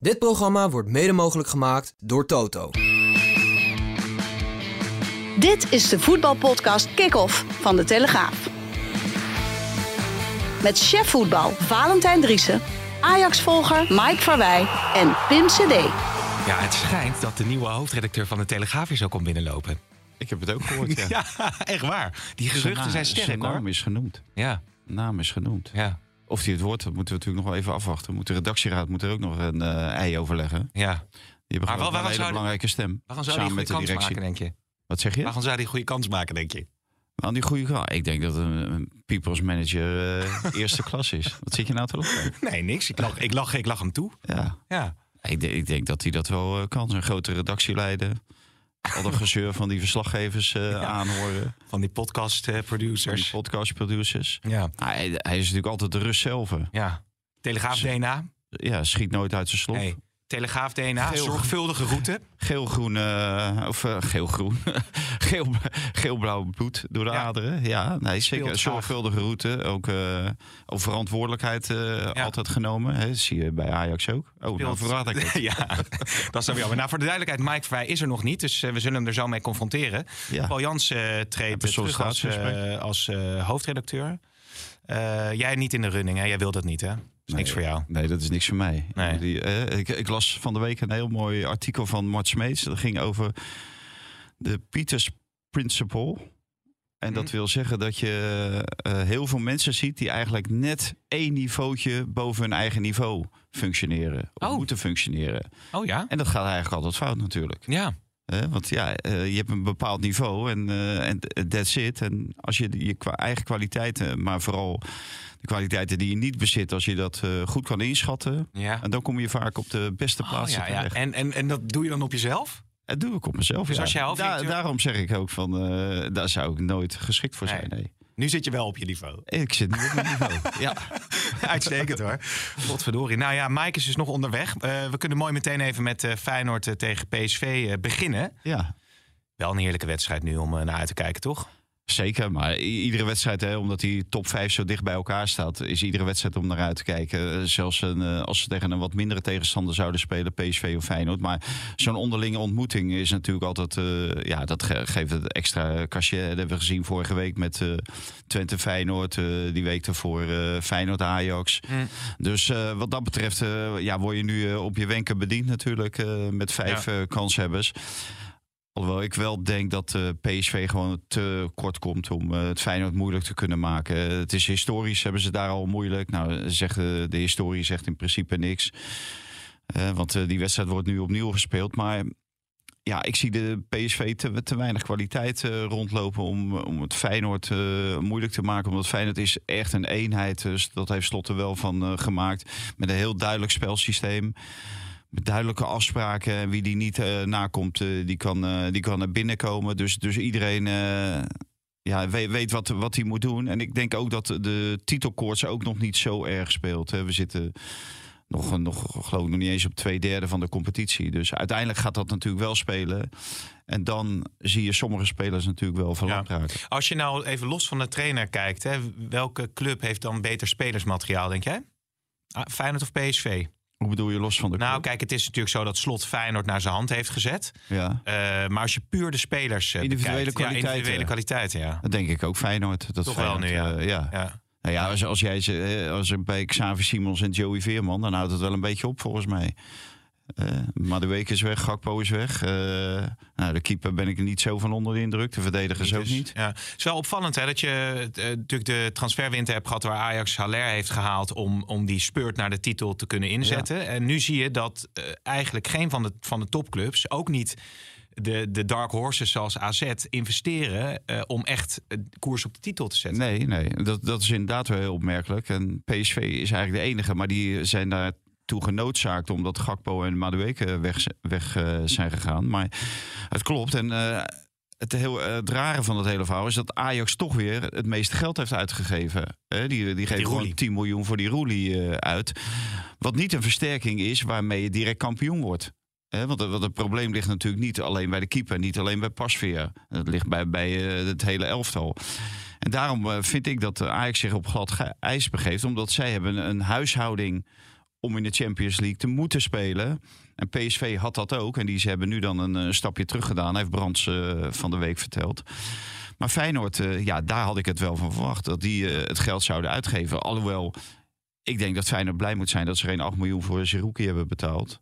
Dit programma wordt mede mogelijk gemaakt door Toto. Dit is de voetbalpodcast Kick-Off van De Telegraaf. Met chef voetbal Valentijn Driessen, Ajax-volger Mike Verwij en Pim CD. Ja, het schijnt dat de nieuwe hoofdredacteur van de Telegraaf weer zo komt binnenlopen. Ik heb het ook gehoord, ja. Ja, echt waar. Die geruchten zijn sterk Zijn hoor. naam is genoemd. Ja, Naam is genoemd. ja, Of die het wordt, dat moeten we natuurlijk nog wel even afwachten. Moet de redactieraad moet er ook nog een eh, ei overleggen. ja. Die hebben Maar gewoon wel- een hele belangrijke stem. Waarom zou samen een met goede de kans directie. maken, denk je? Wat zeg je? Waarom zou een goede kans maken, denk je? Aan die goede kant. Ik denk dat een, een people's manager eh, eerste klas is. Wat zit je nou te lachen? Nee, niks. Ik lach, ik lach, ik lach hem toe. Ja. Ja. Ik, denk- ik denk dat hij dat wel eh, kan. Een grote redactie leiden. Al de gezeur van die verslaggevers eh, aanhoren. Van die podcast eh, Van die producers. podcast producers. Ja. Hij, hij is natuurlijk altijd de rust zelf. ja. Telegraaf DNA. Ja, schiet nooit uit zijn slot. Hey. Telegraaf DNA. Geel. Zorgvuldige route. Geel-groen, eh, of eh, geel-groen, Geel, geel-blauw bloed door de Ja. aderen. Ja, nee, zeker. Zorgvuldige route. Ook over verantwoordelijkheid altijd genomen. Dat zie je bij Ajax ook. Oh, nou verraad ik het. ja, dat is dan weer jammer. Nou, voor de duidelijkheid, Mike Verwij is er nog niet. Dus we zullen hem er zo mee confronteren. Ja. Paul Jans eh, treedt terug als, hoofdredacteur. Jij niet in de running, hè? Jij wil dat niet, hè? Is niks voor jou. Nee, dat is niks voor mij. Nee. Die, eh, ik, ik las van de week een heel mooi artikel van Mart Smeets. Dat ging over de Peters Principle. En dat Mhm. wil zeggen dat je eh, heel veel mensen ziet die eigenlijk net één niveautje boven hun eigen niveau functioneren. Of Oh. moeten functioneren. Oh ja? En dat gaat eigenlijk altijd fout natuurlijk. Ja. Hè, want ja, eh, je hebt een bepaald niveau en, eh, en that's it. En als je je kwa- eigen kwaliteiten, maar vooral de kwaliteiten die je niet bezit, als je dat eh, goed kan inschatten, ja. en dan kom je vaak op de beste Oh, plaatsen ja, ja. terecht. En, en, en dat doe je dan op jezelf? Dat doe ik op mezelf. Dus ja. als jij hoofdredacteur- Da- daarom zeg ik ook van, eh, daar zou ik nooit geschikt voor zijn. Nee. Nu zit je wel op je niveau. Ik zit niet op mijn niveau. ja. Uitstekend hoor. Godverdorie. Nou ja, Mike is dus nog onderweg. Eh, we kunnen mooi meteen even met Feyenoord tegen PSV beginnen. ja, Wel een heerlijke wedstrijd nu om naar uit te kijken, toch? Zeker. Maar iedere wedstrijd, hè, omdat die top 5 zo dicht bij elkaar staat, is iedere wedstrijd om naar uit te kijken. Eh, Zelfs een, eh, als ze tegen een wat mindere tegenstander zouden spelen, PSV of Feyenoord. Maar zo'n onderlinge ontmoeting is natuurlijk altijd, eh, ja, dat ge- geeft het extra cachet. Dat hebben we gezien vorige week met Twente Feyenoord, die week ervoor eh, Feyenoord Ajax. Dus eh, wat dat betreft ja, word je nu op je wenken bediend natuurlijk met vijf Ja. kanshebbers. Alhoewel ik wel denk dat eh, PSV gewoon te kort komt om eh, het Feyenoord moeilijk te kunnen maken. Eh, het is historisch, hebben ze daar al moeilijk. Nou, zegt, de historie zegt in principe niks. Want die wedstrijd wordt nu opnieuw gespeeld. Maar ja, ik zie de PSV te, weinig kwaliteit rondlopen om, om het Feyenoord moeilijk te maken. Omdat Feyenoord is echt een eenheid. Dus dat heeft Slot er wel van gemaakt. Met een heel duidelijk spelsysteem. Met duidelijke afspraken. En wie die niet eh, nakomt, eh, die, kan, eh, die kan naar binnen komen. Dus, dus iedereen ja, weet, weet wat, wat hij moet doen. En ik denk ook dat de titelkoorts ook nog niet zo erg speelt. Hè. We zitten nog, nog, geloof ik, nog niet eens op twee derde van de competitie. Dus uiteindelijk gaat dat natuurlijk wel spelen. En dan zie je sommige spelers natuurlijk wel verlamd Ja. raken. Als je nou even los van de trainer kijkt, hè, welke club heeft dan beter spelersmateriaal, denk jij? Ah, Feyenoord of PSV? Hoe bedoel je los van de Nou, kijk, het is natuurlijk zo dat Slot Feyenoord naar zijn hand heeft gezet. Ja, Eh, maar als je puur de spelers eh, Individuele bekijkt, ja, kwaliteiten. individuele kwaliteiten, ja. dat denk ik ook Feyenoord. Dat Toch wel Feyenoord, nu, ja. eh, ja. ja. Nou ja, als, als jij ze, als bij Xavi Simons en Joey Veerman, dan houdt het wel een beetje op volgens mij. Eh Madueke is weg, Gakpo is weg. Eh, nou, de keeper ben ik er niet zo van onder de indruk. De verdedigers ook Dus, niet. Ja. Het is wel opvallend hè, dat je eh, natuurlijk de transferwinter hebt gehad... waar Ajax Haller heeft gehaald om, om die speurt naar de titel te kunnen inzetten. En nu zie je dat eigenlijk geen van de, van de topclubs... ook niet de, de dark horses zoals AZ investeren... om echt koers op de titel te zetten. Nee, nee. Dat, dat is inderdaad wel heel opmerkelijk. En PSV is eigenlijk de enige, maar die zijn daar toe genoodzaakt omdat Gakpo en Madueke weg, weg uh, zijn gegaan. Maar het klopt. En uh, het, heel, het rare van het hele verhaal is dat Ajax toch weer het meeste geld heeft uitgegeven. die die geeft gewoon 10 miljoen voor die Roelie uit. Wat niet een versterking is waarmee je direct kampioen wordt. want, want, het probleem ligt natuurlijk niet alleen bij de keeper, niet alleen bij Pasveer. Het ligt bij, bij het hele elftal. En daarom vind ik dat Ajax zich op glad ijs begeeft. Omdat zij hebben een huishouding om in de Champions League te moeten spelen. En PSV had dat ook. En die ze hebben nu dan een, stapje terug gedaan. Heeft Brands uh, van de week verteld. Maar Feyenoord, uh, ja, daar had ik het wel van verwacht. Dat die uh, het geld zouden uitgeven. Alhoewel, ik denk dat Feyenoord blij moet zijn dat ze geen 8 miljoen voor Zerouki hebben betaald.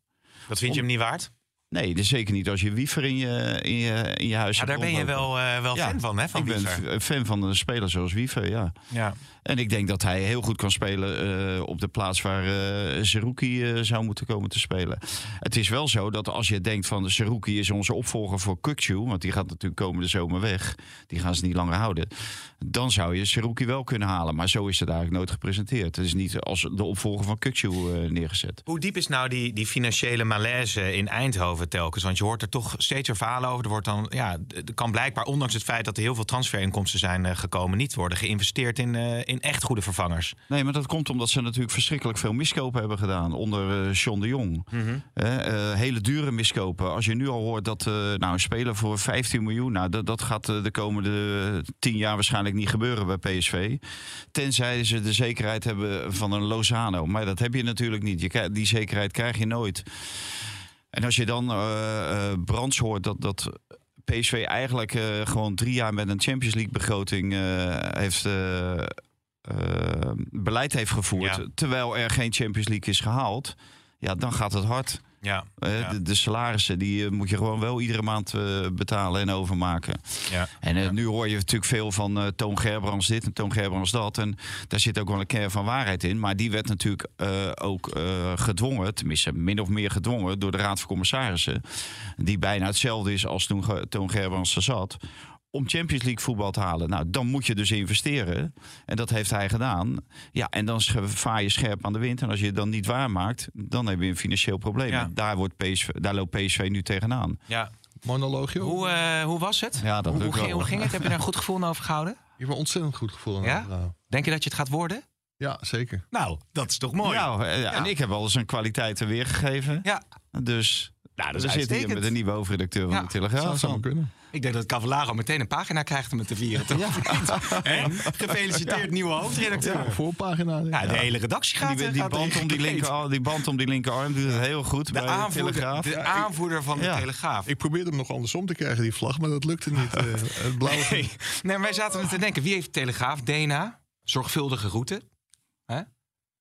Wat vind je hem niet waard? Nee, dus zeker niet als je wiever in je, in je, in je huis ja, hebt. Daar ben je wel, uh, wel ja, fan van, hè? Van ik wiever. ben fan van de speler zoals Wiever, ja. ja. En ik denk dat hij heel goed kan spelen uh, op de plaats waar uh, Zerouki zou moeten komen te spelen. Het is wel zo dat als je denkt van Zerouki is onze opvolger voor Kukcu, want die gaat natuurlijk komende zomer weg. Die gaan ze niet langer houden. Dan zou je Zerouki wel kunnen halen. Maar zo is het eigenlijk nooit gepresenteerd. Het is niet als de opvolger van Kukcu neergezet. Hoe diep is nou die, die financiële malaise in Eindhoven telkens? Want je hoort er toch steeds weer verhalen over. Er wordt dan, ja, kan blijkbaar, ondanks het feit dat er heel veel transferinkomsten zijn uh, gekomen, niet worden geïnvesteerd in, uh, in echt goede vervangers. Nee, maar dat komt omdat ze natuurlijk verschrikkelijk veel miskopen hebben gedaan onder uh, John de Jong. Mhm. Mm -hmm. hele dure miskopen. Als je nu al hoort dat nou, een speler voor 15 miljoen, nou, dat, dat gaat de komende 10 jaar waarschijnlijk niet gebeuren bij PSV. Tenzij ze de zekerheid hebben van een Lozano. Maar dat heb je natuurlijk niet. Je, die zekerheid krijg je nooit. En als je dan uh, uh, Brands hoort dat, dat PSV eigenlijk uh, gewoon drie jaar met een Champions League begroting heeft beleid heeft gevoerd, Ja. terwijl er geen Champions League is gehaald, ja, dan gaat het hard. Ja, ja. de, de salarissen die uh, moet je gewoon wel iedere maand uh, betalen en overmaken. ja. En nu hoor je natuurlijk veel van Toon Gerbrands dit en Toon Gerbrands dat. En daar zit ook wel een kern van waarheid in. Maar die werd natuurlijk uh, ook gedwongen, tenminste min of meer gedwongen... door de Raad van Commissarissen. Die bijna hetzelfde is als toen Toon Gerbrands er zat om Champions League voetbal te halen. Nou, dan moet je dus investeren. En dat heeft hij gedaan. Ja, en dan vaar je scherp aan de wind. En als je het dan niet waarmaakt, dan heb je een financieel probleem. Ja. En Daar, wordt PSV, daar loopt PSV nu tegenaan. ja. Monoloogje. Hoe, eh, hoe was het? Ja, dat hoe, ging, wel. hoe ging het? Heb je daar een goed gevoel over gehouden? Je hebt een ontzettend goed gevoel. aan Ja? Denk je dat je het gaat worden? Ja, zeker. Nou, dat is toch mooi? Nou, eh, en ik heb wel eens een kwaliteiten weergegeven. Ja. Dus Nou, dat we is zitten hier uitstekend. met een nieuwe hoofdredacteur van Ja, de Telegraaf. Dat zou maar kunnen. Ik denk dat Cavallaro meteen een pagina krijgt om het te vieren. Toch? Gefeliciteerd, nieuwe hoofdredacteur. Ja, voorpagina. Ja, de hele redactie gaat, die, die, gaat band om die, linker, die band om die linkerarm doet het heel goed De bij de aanvoerder, Telegraaf. de aanvoerder van de. Telegraaf. Ik probeerde hem nog andersom te krijgen, die vlag, maar dat lukte niet. Eh, het blauwe. Nee, nee, wij zaten er te denken. Wie heeft de Telegraaf? DNA. Zorgvuldige route.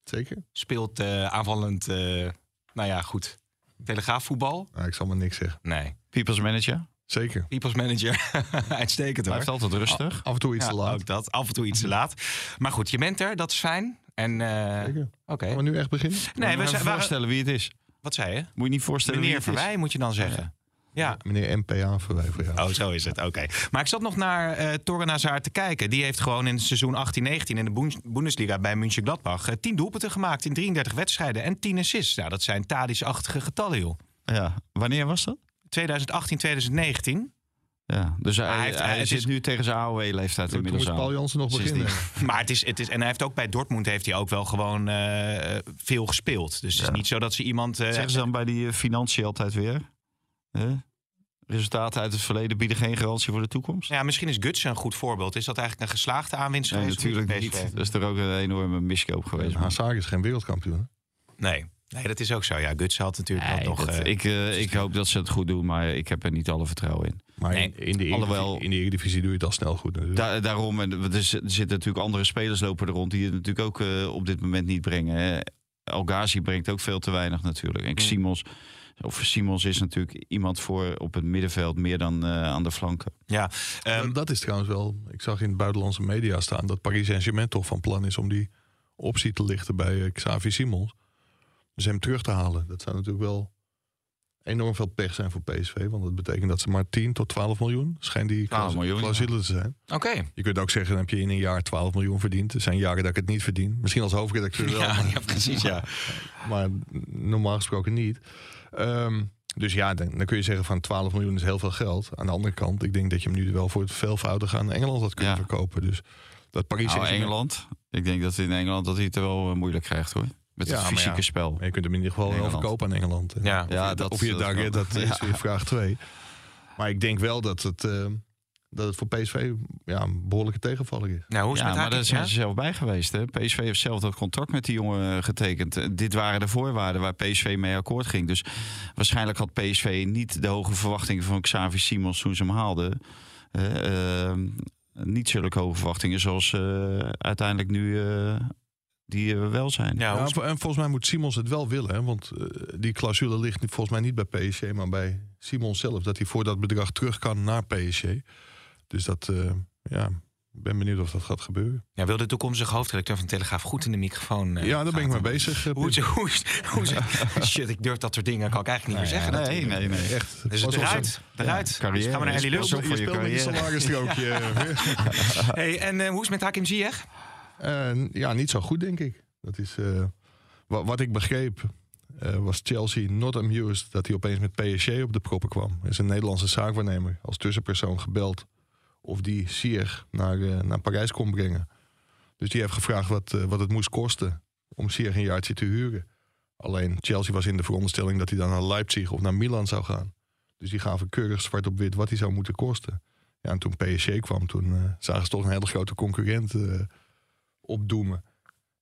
Zeker. Speelt eh, aanvallend, eh, nou ja, goed. Telegraafvoetbal? Nou, ik zal maar niks zeggen. Nee. People's manager. Zeker. People's manager. Uitstekend hoor. Blijft altijd rustig. Af en toe iets Ja, te laat. Ook dat. Af en toe iets te laat. Maar goed, je bent er. Dat is fijn. En eh, Zeker. oké. Gaan we nu echt beginnen? Nee, we waren- voorstellen wie het is. Wat zei je? Moet je niet voorstellen Meneer wie het is. Verwij moet je dan zeggen. Ja. Meneer MPA voor jou. Oh, zo is het. Oké. Maar ik zat nog naar eh Torren Hazard te kijken. Die heeft gewoon in het seizoen 18-19 in de Bundesliga bij München Gladbach 10 doelpunten gemaakt in 33 wedstrijden en 10 assists. Nou, dat zijn Tadic-achtige getallen, joh. Ja. Wanneer was dat? 2018, 2019. Ja. Dus hij, hij heeft- zit is- nu tegen zijn AOW-leeftijd inmiddels Paul. Jansen nog beginnen. Maar het is, het is, en hij heeft ook bij Dortmund heeft hij ook wel gewoon eh, veel gespeeld. Dus het is Ja. niet zo dat ze iemand. eh, Zeggen ze dan bij die eh, financiën altijd weer? Hè? Resultaten uit het verleden bieden geen garantie voor de toekomst? ja, misschien is Gutsen een goed voorbeeld. Is dat eigenlijk een geslaagde aanwinst Nee, geweest? natuurlijk niet. Dat is er ook een enorme miskoop geweest. Hazard is geen wereldkampioen. Nee. nee, dat is ook zo. Ja, Gutsen had natuurlijk Nee, nog. dat- eh, ik, eh, ik hoop dat ze het goed doen, maar ik heb er niet alle vertrouwen in. Maar Nee. in, in, de Alhoewel- Eredivisie, in de Eredivisie doe je het al snel goed. Da- daarom, en er, er zitten natuurlijk andere spelers lopen er rond die het natuurlijk ook eh, op dit moment niet brengen. Hè. El Ghazi brengt ook veel te weinig natuurlijk. En Mm. Of Simons is natuurlijk iemand voor op het middenveld meer dan eh, aan de flanken. ja, ehm, Dat- dat is trouwens wel. Ik zag in buitenlandse media staan dat Paris Saint-Germain toch van plan is om die optie te lichten bij eh, Xavi Simons. Dus hem terug te halen. Dat zou natuurlijk wel enorm veel pech zijn voor PSV. Want dat betekent dat ze maar 10 tot 12 miljoen schijnt die 12 miljoen, clausule te zijn. Oké. Je kunt ook zeggen, dan heb je in een jaar 12 miljoen verdiend. Er zijn jaren dat ik het niet verdien. Misschien als hoofdredacteur wel. Ja, maar- ja, precies, ja. maar normaal gesproken niet. Ehm, dus ja, dan, dan kun je zeggen van 12 miljoen is heel veel geld. Aan de andere kant, ik denk dat je hem nu wel voor het veelvoudige aan Engeland had kunnen Ja. verkopen. Dus dat Paris Nou, Engeland. Ik denk dat in Engeland dat hij het wel eh, moeilijk krijgt hoor. Met Ja, het maar fysieke ja. spel. Maar je kunt hem in ieder geval wel verkopen aan Engeland. En Ja. of Ja, je, dat- of je dat redt, dat is weer vraag 2. Maar ik denk wel dat het, eh, dat het voor PSV ja, een behoorlijke tegenvaller is. Nou, hoe is Ja, het met maar daar zijn ze zelf bij geweest. Hè? PSV heeft zelf dat contract met die jongen eh, getekend. Eh, Dit waren de voorwaarden waar PSV mee akkoord ging. Dus waarschijnlijk had PSV niet de hoge verwachtingen van Xavi Simons toen ze hem haalden. Eh, eh, niet zulke hoge verwachtingen zoals eh, uiteindelijk nu eh, die er wel zijn. Ja, en volgens mij moet Simons het wel willen. Hè? Want die clausule ligt volgens mij niet bij PSG, maar bij Simons zelf. Dat hij voor dat bedrag terug kan naar PSG. Dus dat, eh, ja, ik ben benieuwd of dat gaat gebeuren. ja, wil de toekomstige hoofdredacteur van de Telegraaf goed in de microfoon eh, ja, daar ben ik mee bezig. eh, Hoe is, hoe is, hoe is Shit, ik durf dat soort dingen kan ik eigenlijk niet meer zeggen. nee, natuurlijk. nee, nee. Echt. Dus het eruit, eruit. Dus carrière. gaan we naar Ellie Je Lus. speelt- speelt, je voor je speelt met je carrière. salarisstrookje. Hey, en hoe is het met Hakim Ziyech? Eh, ja, niet zo goed, denk ik. Dat is, eh, wa- wat ik begreep, eh, was Chelsea not amused dat hij opeens met PSG op de proppen kwam. Er is een Nederlandse zaakwaarnemer als tussenpersoon gebeld of die Sier naar, eh, naar Parijs kon brengen. Dus die heeft gevraagd wat, eh, wat het moest kosten om Sier een jaartje te huren. Alleen Chelsea was in de veronderstelling dat hij dan naar Leipzig of naar Milan zou gaan. Dus die gaven keurig zwart op wit wat hij zou moeten kosten. Ja, en toen PSG kwam, toen eh, zagen ze toch een hele grote concurrent opdoemen.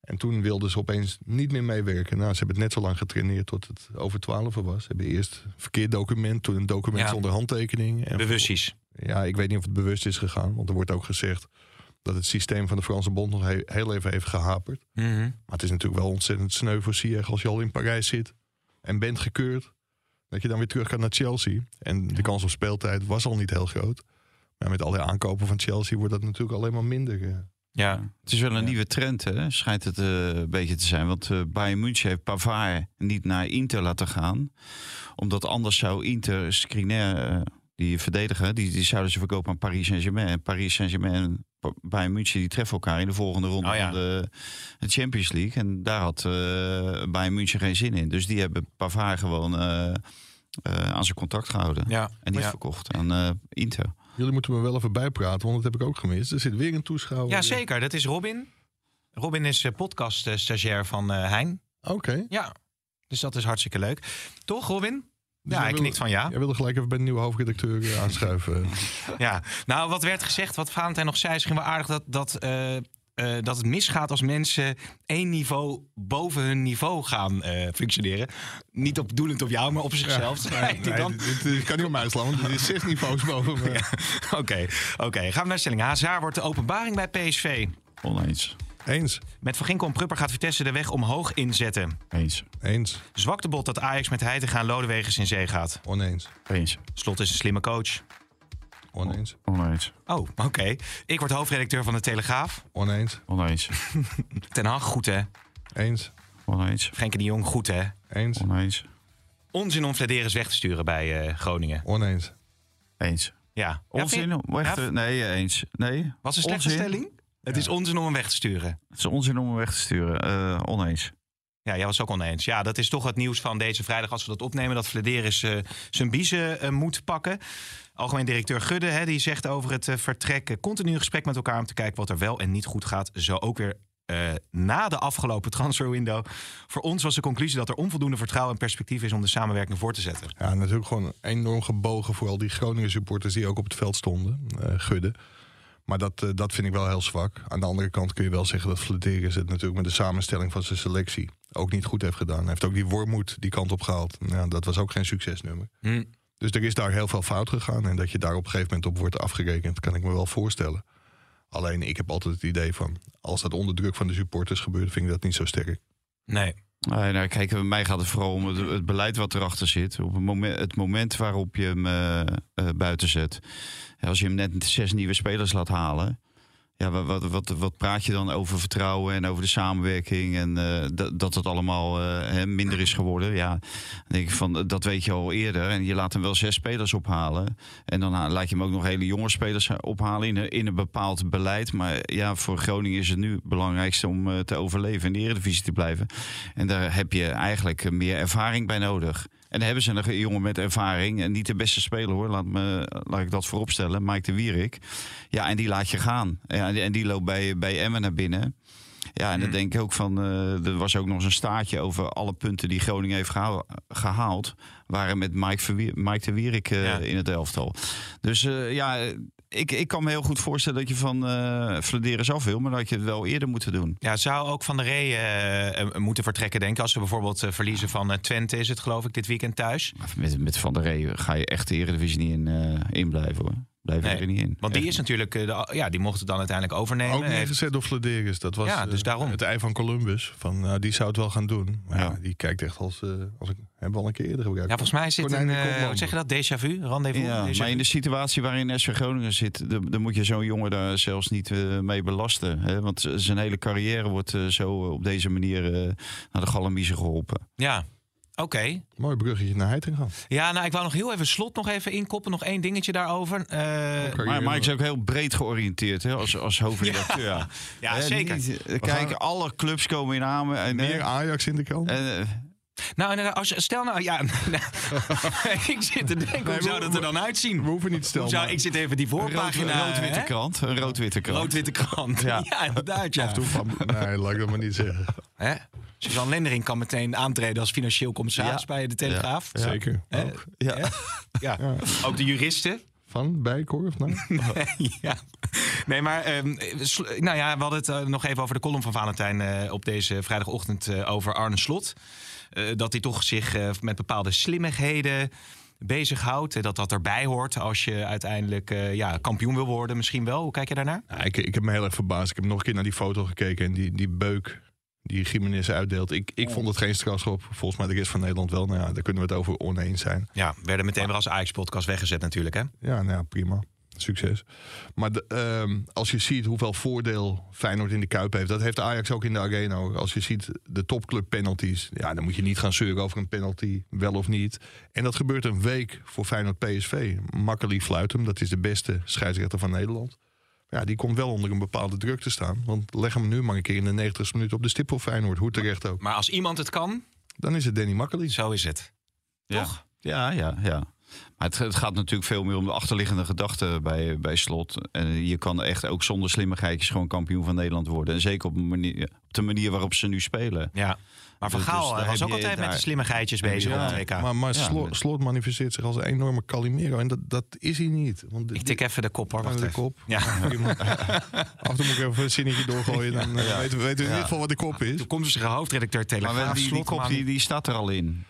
En toen wilden ze opeens niet meer meewerken. Nou, ze hebben het net zo lang getraineerd tot het over twaalf was. Ze hebben eerst een verkeerd document, toen een document Ja. zonder handtekening. En Bewusties. Ja, ik weet niet of het bewust is gegaan. Want er wordt ook gezegd dat het systeem van de Franse bond nog he- heel even heeft gehaperd. Mhm. Maar het is natuurlijk wel ontzettend sneu voor Ziyech als je al in Parijs zit en bent gekeurd. Dat je dan weer terug gaat naar Chelsea. En de kans op speeltijd was al niet heel groot. Maar met alle aankopen van Chelsea wordt dat natuurlijk alleen maar minder. eh. Ja. Het is wel een nieuwe trend, hè? schijnt het eh, een beetje te zijn. Want eh Bayern München heeft Pavard niet naar Inter laten gaan. Omdat anders zou Inter Skriniar, die verdediger, die, die zouden ze verkopen aan Paris Saint-Germain. En Paris Saint-Germain en Bayern München die treffen elkaar in de volgende ronde Oh ja. van de, de Champions League. En daar had eh Bayern München geen zin in. Dus die hebben Pavard gewoon eh, eh, aan zijn contract gehouden. Ja. En niet ja. verkocht aan eh, Inter. Jullie moeten me wel even bijpraten, want dat heb ik ook gemist. Er zit weer een toeschouwer. ja, zeker. Dat is Robin. Robin is podcast-stagiair van eh Hein. Oké. Ja. Dus dat is hartstikke leuk. Toch, Robin? Dus ja, wil- knikt van ja. Jij wilde gelijk even bij de nieuwe hoofdredacteur eh, aanschuiven. Ja, nou wat werd gezegd, wat Valentijn nog zei, is misschien wel aardig dat, dat, eh, eh, dat het misgaat als mensen één niveau boven hun niveau gaan eh, functioneren. Niet op doelend op jou, maar op zichzelf. hij Nee, dan. dit, dit- dit kan niet op mij slaan, want dit is zes niveaus boven me. Oké, oké. gaan we naar de stelling. Hazard wordt de openbaring bij PSV. Oneens. Eens. Met Van Ginkel en Prupper gaat Vitesse de weg omhoog inzetten. Eens. Eens. Zwaktebod dat Ajax met Heitinga en Lodewegers in zee gaat. Oneens. Eens. Slot is een slimme coach. Oneens. Oneens. Oh, oké. Ik word hoofdredacteur van de Telegraaf. Oneens. Oneens. Ten Hag, goed hè. Eens. Oneens. Frenkie de Jong, goed hè. Eens. Oneens. Onzin om Flederis weg te sturen bij eh, Groningen. Oneens. Eens. Ja. Onzin om weg te... Ja, Nee, eens. Nee. Was een slechte Onzin. stelling? Het is onzin om hem weg te sturen. Het is onzin om hem weg te sturen. Eh, oneens. Ja, jij was ook oneens. Ja, dat is toch het nieuws van deze vrijdag als we dat opnemen. Dat Flederis eh zijn biezen eh, moet pakken. Algemeen directeur Gudde hè, die zegt over het eh, vertrek... continu in gesprek met elkaar om te kijken wat er wel en niet goed gaat. Zo ook weer eh, na de afgelopen transferwindow. Voor ons was de conclusie dat er onvoldoende vertrouwen en perspectief is... om de samenwerking voor te zetten. Ja, natuurlijk gewoon enorm gebogen voor al die Groningen supporters die ook op het veld stonden. eh Gudde. Maar dat, eh, dat vind ik wel heel zwak. Aan de andere kant kun je wel zeggen dat Flederis het natuurlijk met de samenstelling van zijn selectie ook niet goed heeft gedaan. Hij heeft ook die Wormoed die kant op gehaald. Nou, dat was ook geen succesnummer. Hm. Dus er is daar heel veel fout gegaan. En dat je daar op een gegeven moment op wordt afgerekend, kan ik me wel voorstellen. Alleen ik heb altijd het idee van, als dat onder druk van de supporters gebeurt, vind ik dat niet zo sterk. Nee. Nou, kijk, bij mij gaat het vooral om het, beleid wat erachter zit. Op het moment, het moment waarop je hem eh, buiten zet. Als je hem net zes nieuwe spelers laat halen. Ja, wa- wat, wat, wat praat je dan over vertrouwen en over de samenwerking en eh, dat, dat het allemaal eh, minder is geworden? Ja, denk ik van dat weet je al eerder en je laat hem wel zes spelers ophalen en dan laat je hem ook nog hele jonge spelers ophalen in in een bepaald beleid. Maar ja, voor Groningen is het nu het belangrijkste om eh, te overleven in de Eredivisie te blijven. En daar heb je eigenlijk meer ervaring bij nodig. En dan hebben ze een jongen met ervaring. En niet de beste speler hoor. Laat, me, laat ik dat vooropstellen. Mike de Wierik. Ja, en die laat je gaan. Ja, en die- en die loopt bij, bij Emmen naar binnen. Ja, en dan denk ik ook van. eh, er was ook nog eens een staartje over alle punten die Groningen heeft gehaal- gehaald. waren met Mike, Verwier- Mike de Wierik eh, Ja. in het elftal. Dus eh, ja. Ik, ik kan me heel goed voorstellen dat je van eh Flederis af wil, maar dat je het wel eerder moeten doen. Ja, zou ook Van der Rey eh, eh, moeten vertrekken, denk ik. Als ze bijvoorbeeld verliezen van Twente, is het geloof ik, dit weekend thuis. Maar Met, met Van der Rey ga je echt de Eredivisie niet in, in blijven hoor. Blijf Nee, er niet in. Want die is natuurlijk, eh, de, ja, die mocht het dan uiteindelijk overnemen. Ook neergezet door Flederis. Dat was Ja, dus eh, daarom. het ei van Columbus. Van, nou, die zou het wel gaan doen. Maar ja. Ja. die kijkt echt als... eh als ik, hebben we al een keer eerder gebruikt. ja, volgens mij is dit een, eh, koplampen. hoe zeg je dat, déjà vu, rendezvous? Ja, Déjà maar in de situatie waarin SV Groningen zit, dan, moet je zo'n jongen daar zelfs niet eh, mee belasten. Hè? Want zijn hele carrière wordt zo op deze manier eh, naar de galamiezen geholpen. Ja, oké. Mooi bruggetje naar Heitingham. Ja, nou, ik wou nog heel even slot nog even inkoppen. Nog één dingetje daarover. Eh, Oké. Maar Mike is ook heel breed georiënteerd hè, als, als hoofdredacteur. Ja, ja, zeker. niet- eh, kijk, gaan- alle clubs komen in aan. En, Meer eh, Ajax in de kant. Nou, inderdaad, als, je- stel nou, ja, ik zit te denken, hoe zou dat er dan uitzien? we hoeven niet stel. zou, ik zit even die een voorpagina. rood-witte hè? krant. Een rood-witte krant. Rood-witte krant. Ja, Ja. inderdaad, ja. Nee, laat ik dat maar niet zeggen. Hè? Suzanne Lendering kan meteen aantreden als financieel commissaris Ja. bij de Telegraaf. Zeker. Hè? Ook. Ja. Ja. Ook de juristen. Van, bij, of nou? ja. Nee, maar ehm, nou ja, we hadden het eh, nog even over de column van Valentijn eh, op deze vrijdagochtend eh, over Arne Slot. Eh, dat hij toch zich eh, met bepaalde slimmigheden bezighoudt. Dat dat erbij hoort als je uiteindelijk eh, ja, kampioen wil worden. Misschien wel. Hoe kijk je daarnaar? Ja, ik, ik heb me heel erg verbaasd. Ik heb nog een keer naar die foto gekeken en die, die beuk die Jiménez uitdeelt. Ik, ik vond het geen strafschop. Volgens mij de rest van Nederland wel. Nou ja, daar kunnen we het over oneens zijn. Ja, werden meteen weer als Ajax-podcast weggezet natuurlijk. Hè? Ja, nou ja, prima. Succes. Maar de, ehm, als je ziet hoeveel voordeel Feyenoord in de Kuip heeft... dat heeft Ajax ook in de Arena. Als je ziet de topclub penalties... ja, dan moet je niet gaan zeuren over een penalty, wel of niet. En dat gebeurt een week voor Feyenoord PSV. Makkeli Fluitem, dat is de beste scheidsrechter van Nederland. Ja, die komt wel onder een bepaalde druk te staan. Want leg hem nu maar een keer in de 90 minuten op de stip voor Feyenoord. Hoe terecht ook. Maar als iemand het kan, Dan is het Danny Makkeli. zo is het. Ja. Toch? Ja, ja, ja. Maar het, het gaat natuurlijk veel meer om de achterliggende gedachten bij, bij slot. En je kan echt ook zonder slimmigheidjes gewoon kampioen van Nederland worden. En zeker op, manier, op de manier waarop ze nu spelen. Ja. Maar Van Dus- Gaal dus was ook altijd met de slimmigheidjes bezig Ja, op het WK. Maar, maar Ja, Slot, maar- Slot manifesteert zich als een enorme Calimero. En dat, dat is hij niet. Want Ik tik even de kop hoor. Wacht de even. kop. Ja. Af en toe moet ik even een zinnetje doorgooien. Dan eh, weten we weten we in ieder geval wat de kop is. Toekomstige hoofdredacteur Maar Telegraaf. wel, die, die Slot, kop die, die staat er al in.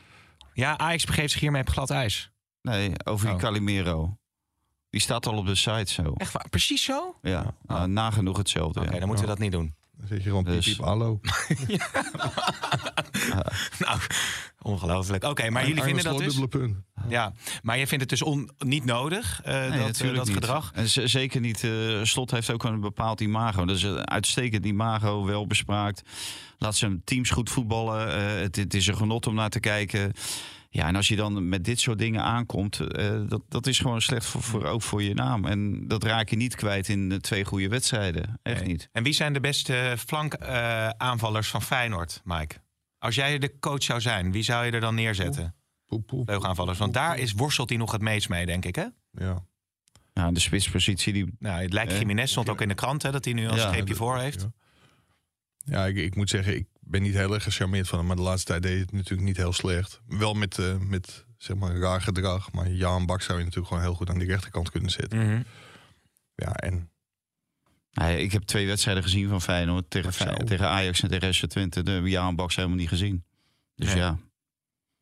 Ja, Ajax begeeft zich hiermee op glad ijs. Nee, over die Oh. Calimero. Die staat al op de site zo. Echt waar? Precies zo? Oké, Ja, nou, nagenoeg hetzelfde. ja. dan moeten we dat niet doen. Dan zeg je gewoon piep, Dus- piep, hallo. Nou, ongelooflijk. Oké, maar jullie vinden dat dus... dubbele punt. Ja, maar je vindt het dus on, niet nodig, eh, Nee, dat, eh, natuurlijk dat niet. gedrag? En z- zeker niet. eh, Slot heeft ook een bepaald imago. Dat is een uitstekend imago, wel bespraakt. Laat zijn teams goed voetballen. eh, het, het is een genot om naar te kijken. Ja, en als je dan met dit soort dingen aankomt, eh, dat, dat is gewoon slecht voor, voor, ook voor je naam. En dat raak je niet kwijt in eh, twee goede wedstrijden. Echt Nee. niet. En wie zijn de beste flankaanvallers van Feyenoord, Mike? Als jij de coach zou zijn, wie zou je er dan neerzetten? Vleugelaanvallers. Want daar is, worstelt hij nog het meest mee, denk ik, hè? Ja. Ja, de spitspositie, die, Nou, het lijkt Eh, Jiménez stond ook in de krant, hè, dat hij nu een Ja, streepje voor heeft. Ja, Ja, ik, ik moet zeggen, ik ben niet heel erg gecharmeerd van hem. Maar de laatste tijd deed hij het natuurlijk niet heel slecht. Wel met, eh, met zeg maar, raar gedrag. Maar Jaan Bak zou je natuurlijk gewoon heel goed aan die rechterkant kunnen zetten. Mhm. Ja, en Nou ik heb twee wedstrijden gezien van Feyenoord tegen. Fey- tegen Ajax en tegen SV Twente. De Jaan Baks helemaal niet gezien. Dus Nee. ja,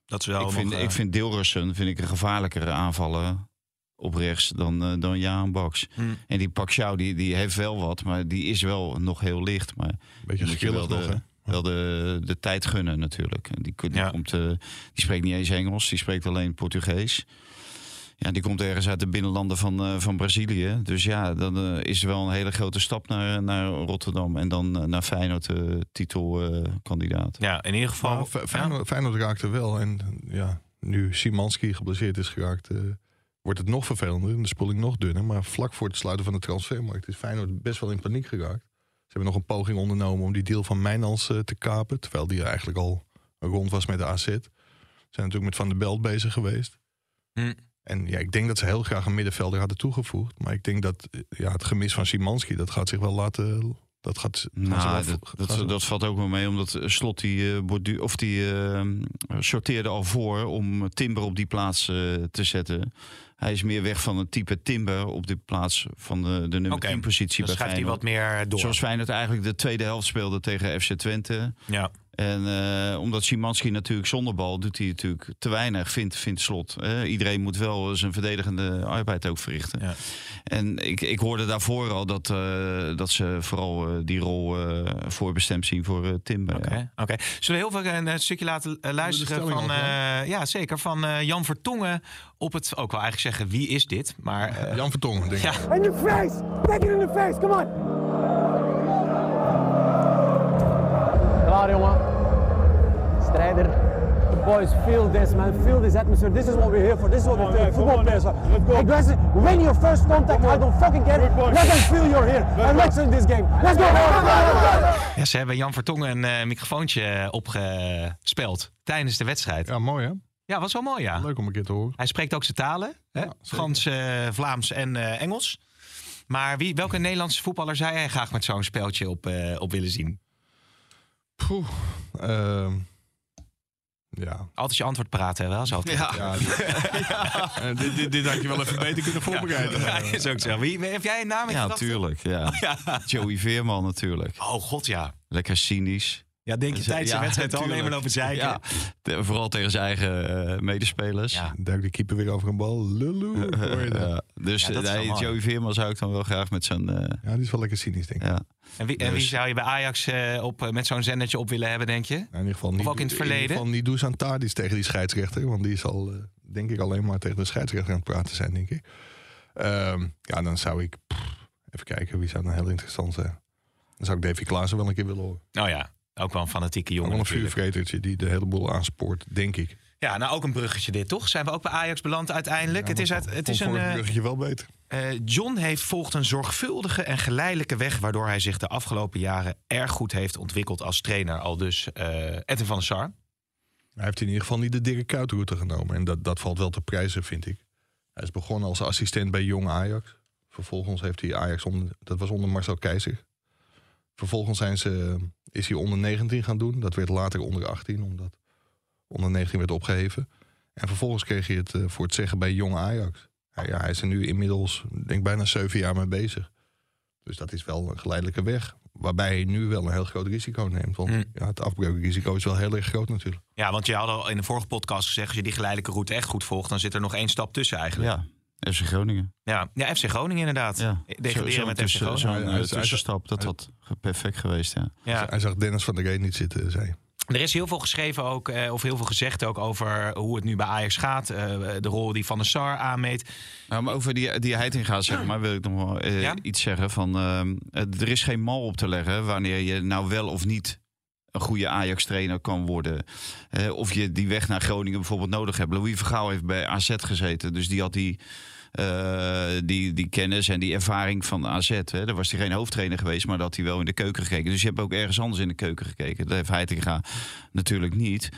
Dat is wel ik vind, nog, eh, ik vind Dilrussen vind ik een gevaarlijkere aanvaller op rechts dan, eh, dan Jaan Baks. hm. En die Pacquiao, die, die heeft wel wat, maar die is wel nog heel licht. Maar een beetje moet je schillig wel nog, de, hè? Wel de, de tijd gunnen natuurlijk. En die, die, Ja. komt, eh, die spreekt niet eens Engels, die spreekt alleen Portugees. Ja, die komt ergens uit de binnenlanden van, eh, van Brazilië. Dus ja, dan eh, is er wel een hele grote stap naar, naar Rotterdam. En dan naar Feyenoord, eh, titelkandidaat. Ja, in ieder geval. Fe- Feyenoord, Feyenoord raakte wel. En ja, nu Simanski geblesseerd is geraakt, eh, wordt het nog vervelender. En de spoeling nog dunner. Maar vlak voor het sluiten van de transfermarkt is Feyenoord best wel in paniek geraakt. Ze hebben nog een poging ondernomen om die deal van Mijnans eh, te kapen. Terwijl die eigenlijk al rond was met de AZ. Ze zijn natuurlijk met Van der Belt bezig geweest. Hm. En ja, ik denk dat ze heel graag een middenvelder hadden toegevoegd. Maar ik denk dat eh, ja, het gemis van Simanski, dat gaat zich wel laten... Dat gaat, Nou, dat, dat, dat valt ook wel mee, omdat eh, Slot die, eh, bordu- of die sorteerde al voor om Timber op die plaats te zetten. Hij is meer weg van het type Timber op die plaats van de, de nummer Oké, 10 positie Dan bij schuift hij wat meer door. Zoals Feyenoord eigenlijk de tweede helft speelde tegen FC Twente. Ja. En eh, omdat Szymanski natuurlijk zonder bal doet hij natuurlijk te weinig, vindt, vindt slot. hè. iedereen moet wel zijn verdedigende arbeid ook verrichten. Ja. En ik, ik hoorde daarvoor al dat, eh, dat ze vooral eh, die rol eh voorbestemd zien voor eh Timber. Oké, ja. oké. Zullen we heel veel een, eh, stukje laten eh, luisteren van, eh, ja zeker, van eh, Jan Vertongen op het, ook wel eigenlijk zeggen wie is dit, maar eh, Jan Vertongen, denk ik. ja, In your face! Take it in the face, come on! Klaar jongen. The boys feel this man, feel this atmosphere. This is what we're here for. This is what we're here. Football players are. Guys, win your first contact. I don't fucking care. Let them feel you're here. And let's win this game. Let's go! ja, ze hebben Jan Vertongen een eh, microfoontje opgespeld tijdens de wedstrijd. Ja, Ja, mooi hè? was wel mooi ja. Leuk om een keer te horen. Hij spreekt ook zijn talen, hè? Frans, eh, Vlaams en eh, Engels. Maar wie, welke Nederlandse voetballer zou jij graag met zo'n speltje op, eh, op willen zien? Poeh. Ja. Altijd je antwoord praten, hè, wel zo. Ja. ja, Eh, dit, dit, dit had je wel even beter kunnen voorbereiden. Ja, is ook zo. Wie, heb jij een naam in Ja, gedachten? tuurlijk. Ja. Joey Veerman natuurlijk. Oh god, ja. Lekker cynisch. Ja, denk je tijdens de Ja, wedstrijd al alleen maar lopen zeiken? Ja, te- vooral tegen zijn eigen eh, medespelers. Ja. Duik de keeper weer over een bal. Lulu. dus Ja, dat is nee. Joey Veerman zou ik dan wel graag met zijn... eh, Ja, die is wel lekker cynisch, denk ik. ja. En wie, en wie Dus- zou je bij Ajax eh, op, eh, met zo'n zendertje op willen hebben, denk je? Nou, in ieder geval niet, ook in het ieder verleden? geval niet Dusan Tadic tegen die scheidsrechter. Want die zal, eh, denk ik, alleen maar tegen de scheidsrechter aan het praten zijn, denk ik. Ehm, ja, dan zou ik... pff, even kijken, wie zou dan heel interessant zijn? Dan zou ik Davy Klaassen wel een keer willen horen. Nou ja, ook wel een fanatieke jongen Gewoon een vuurvretertje die de hele boel aanspoort, denk ik. Ja, nou ook een bruggetje dit, toch? Zijn we ook bij Ajax beland uiteindelijk? het is, uit, het is een... Eh, bruggetje wel beter. eh, John heeft volgt een zorgvuldige en geleidelijke weg... waardoor hij zich de afgelopen jaren erg goed heeft ontwikkeld als trainer. Al dus eh Edwin van der Sar. Hij heeft in ieder geval niet de Dirk Kuyt-route genomen. En dat, dat valt wel te prijzen, vind ik. Hij is begonnen als assistent bij Jong Ajax. Vervolgens heeft hij Ajax onder... Dat was onder Marcel Keizer. Vervolgens zijn ze, is hij onder 19 gaan doen. Dat werd later onder 18, omdat onder 19 werd opgeheven. En vervolgens kreeg hij het eh, voor het zeggen bij Jong Ajax. Ja, ja, hij is er nu inmiddels, denk ik, bijna zeven jaar mee bezig. Dus dat is wel een geleidelijke weg. Waarbij hij nu wel een heel groot risico neemt. Want Mm. ja, het afbreukrisico is wel heel erg groot natuurlijk. Ja, want je had al in de vorige podcast gezegd... als je die geleidelijke route echt goed volgt... dan zit er nog één stap tussen eigenlijk. ja, FC Groningen. Ja, ja FC Groningen inderdaad. Ja. Degraderen Zo- met FC tussen- Groningen. Zo'n eh, tussenstap, dat had perfect geweest, ja. Ja. Hij zag Dennis van der Reen niet zitten, zei. Er is heel veel geschreven ook, eh, of heel veel gezegd ook over hoe het nu bij Ajax gaat. eh, de rol die Van der Sar aanmeet. Nou, maar over die, die Heitinga zeg maar, wil ik nog wel eh, Ja? iets zeggen. Van, ehm, eh, er is geen mal op te leggen wanneer je nou wel of niet een goede Ajax-trainer kan worden. Of je die weg naar Groningen bijvoorbeeld nodig hebt. Louis Vergaal heeft bij AZ gezeten, dus die had die, eh, die, die kennis en die ervaring van AZ. Hè. Daar was hij geen hoofdtrainer geweest, maar dat hij wel in de keuken gekeken. Dus je hebt ook ergens anders in de keuken gekeken. Dat heeft Heitinga natuurlijk niet.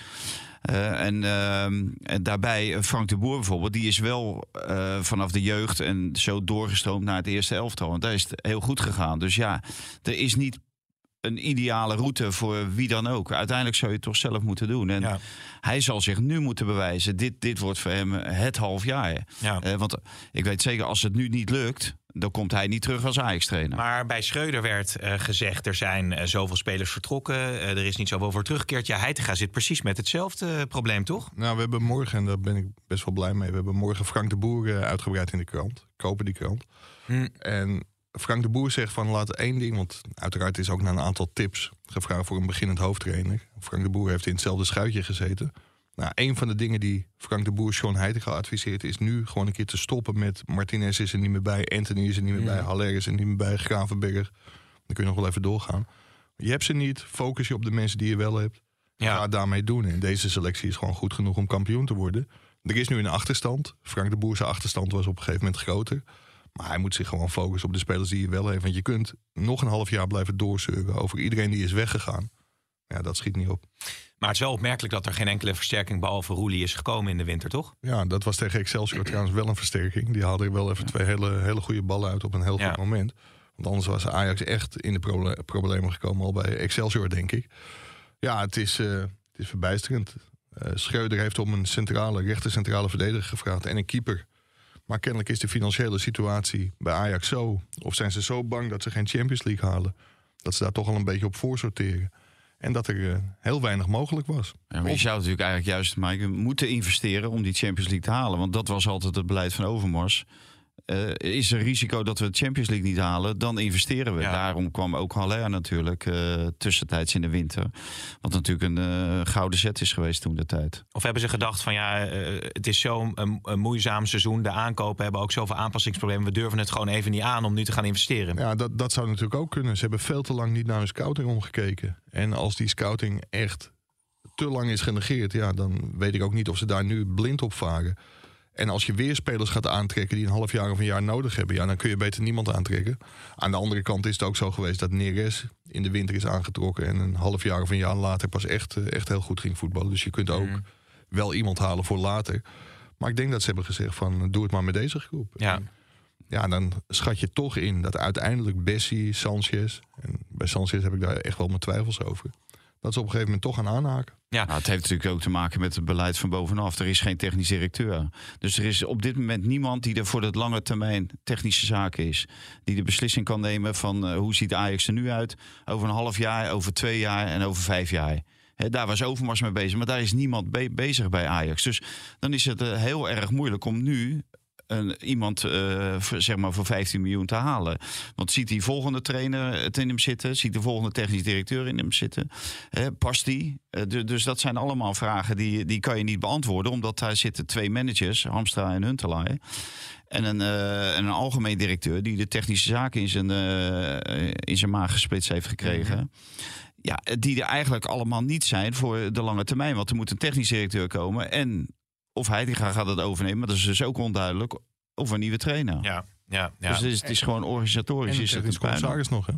Eh, en, ehm, en daarbij eh, Frank de Boer bijvoorbeeld, die is wel vanaf de jeugd en zo doorgestroomd naar het eerste elftal. Want daar is het heel goed gegaan. Dus ja, er is niet een ideale route voor wie dan ook. Uiteindelijk zou je het toch zelf moeten doen. En Ja. hij zal zich nu moeten bewijzen. Dit, dit wordt voor hem het half jaar. Ja. Eh, want ik weet zeker, als het nu niet lukt, dan komt hij niet terug als Ajax-trainer. Maar bij Schreuder werd eh, gezegd, er zijn eh, zoveel spelers vertrokken. er is niet zoveel voor teruggekeerd. Ja, Heitinga zit precies met hetzelfde probleem, toch? Nou, we hebben morgen, en daar ben ik best wel blij mee... we hebben morgen Frank de Boer uitgebreid in de krant. Kopen die krant. Hm. En Frank de Boer zegt van laat één ding... want uiteraard is ook naar een aantal tips gevraagd voor een beginnend hoofdtrainer. Frank de Boer heeft in hetzelfde schuitje gezeten. Nou, een van de dingen die Frank de Boer Sean Heitinga adviseert... is nu gewoon een keer te stoppen met Martinez is er niet meer bij... Anthony is er niet meer bij, Haller is er niet meer bij, Gravenberg. Dan kun je nog wel even doorgaan. Je hebt ze niet, focus je op de mensen die je wel hebt. Ja. Ga daarmee doen. En deze selectie is gewoon goed genoeg om kampioen te worden. Er is nu een achterstand. Frank de Boer zijn achterstand was op een gegeven moment groter. Maar hij moet zich gewoon focussen op de spelers die je wel heeft. Want je kunt nog een half jaar blijven doorzeuren over iedereen die is weggegaan. Ja, dat schiet niet op. Maar het is wel opmerkelijk dat er geen enkele versterking behalve Roelie is gekomen in de winter, toch? Ja, dat was tegen Excelsior trouwens wel een versterking. Die haalde er wel even twee hele, hele goede ballen uit op een heel Ja. goed moment. Want anders was Ajax echt in de proble- problemen gekomen al bij Excelsior, denk ik. Ja, het is, eh, het is verbijsterend. Eh Schreuder heeft om een centrale, rechter centrale verdediger gevraagd en een keeper. Maar kennelijk is de financiële situatie bij Ajax zo. Of zijn ze zo bang dat ze geen Champions League halen. Dat ze daar toch al een beetje op voorsorteren. En dat er eh, heel weinig mogelijk was. Ja, maar je zou natuurlijk eigenlijk juist Mike, moeten investeren om die Champions League te halen. Want dat was altijd het beleid van Overmars. Eh, is er risico dat we de Champions League niet halen, dan investeren we. Ja. Daarom kwam ook Haller natuurlijk eh, tussentijds in de winter. Wat natuurlijk een eh, gouden zet is geweest toen de tijd. Of hebben ze gedacht van ja, het is zo'n moeizaam seizoen. De aankopen hebben ook zoveel aanpassingsproblemen. We durven het gewoon even niet aan om nu te gaan investeren. Ja, dat, dat zou natuurlijk ook kunnen. Ze hebben veel te lang niet naar hun scouting omgekeken. En als die scouting echt te lang is genegeerd, ja, dan weet ik ook niet of ze daar nu blind op varen. En als je weer spelers gaat aantrekken die een half jaar of een jaar nodig hebben, ja, dan kun je beter niemand aantrekken. Aan de andere kant is het ook zo geweest dat Neres in de winter is aangetrokken en een half jaar of een jaar later pas echt, eh, echt heel goed ging voetballen. Dus je kunt ook wel iemand halen voor later. Maar ik denk dat ze hebben gezegd van doe het maar met deze groep. Ja. En ja, dan schat je toch in dat uiteindelijk Bessie, Sanchez... en bij Sanchez heb ik daar echt wel mijn twijfels over... dat ze op een gegeven moment toch gaan aanhaken. Ja. Nou, het heeft natuurlijk ook te maken met het beleid van bovenaf. Er is geen technisch directeur. Dus er is op dit moment niemand die er voor de lange termijn technische zaken is. Die de beslissing kan nemen van eh, hoe ziet Ajax er nu uit. Over een half jaar, over twee jaar en over vijf jaar. Hè, daar was Overmars mee bezig, maar daar is niemand be- bezig bij Ajax. Dus dan is het eh, heel erg moeilijk om nu een, iemand eh, voor, zeg maar voor 15 miljoen te halen. Want ziet die volgende trainer het in hem zitten? Ziet de volgende technisch directeur in hem zitten? Past die? Eh, du- dus dat zijn allemaal vragen die, die kan je niet beantwoorden. Omdat daar zitten twee managers, Hamstra en Huntelaar. En een, eh, en een algemeen directeur die de technische zaken in zijn, in zijn maag gesplitst heeft gekregen. Ja, die er eigenlijk allemaal niet zijn voor de lange termijn. Want er moet een technisch directeur komen. En of hij die gaat het overnemen, maar dat is dus ook onduidelijk. Of een nieuwe trainer. Ja, ja, ja. Dus het is, het is gewoon organisatorisch. En is de het een nog, hè?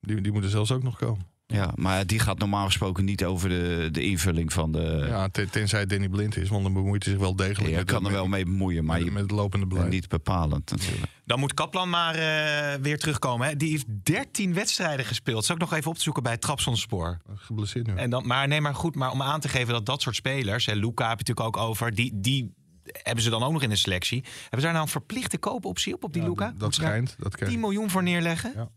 Die, die moeten zelfs ook nog komen. Ja, maar die gaat normaal gesproken niet over de, de invulling van de. Ja, ten- tenzij Danny blind is, want dan bemoeit hij zich wel degelijk je kan er wel mee bemoeien, maar met, je met het lopende beleid. niet bepalend natuurlijk. Dan moet Kaplan maar eh, weer terugkomen. Hè. Die heeft 13 wedstrijden gespeeld. Zal ik nog even op te zoeken bij Trapsonspoor. Geblesseerd nu. En dan, maar nee, maar goed, maar om aan te geven dat dat soort spelers, en Luca heb je natuurlijk ook over, die, die hebben ze dan ook nog in de selectie. Hebben ze daar nou een verplichte koopoptie op, op die Ja, Luca? dat schijnt. Dat 10 krijg miljoen voor neerleggen? Ja.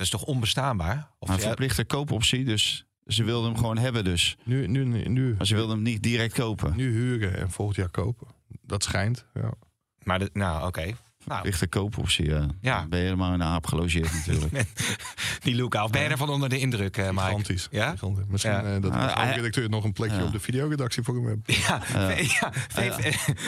Dat is toch onbestaanbaar? Of ja, verplichte koopoptie, dus ze wilden hem gewoon hebben dus. Nu, nu, nu, Maar ze wilden hem niet direct kopen. nu huren en volgend jaar kopen. Dat schijnt. Ja. maar de, nou, oké. Nou, Verplichte koopoptie, ja. Ja. Ben je helemaal in een aap gelogeerd natuurlijk. die Luca. Of ben je ervan onder de indruk, eh Mike? Gigantisch. Ja? Gigantisch. Misschien Ja. eh, dat de Ah, hij- redacteur nog een plekje op de videoredactie voor hem heeft. Ja, ja,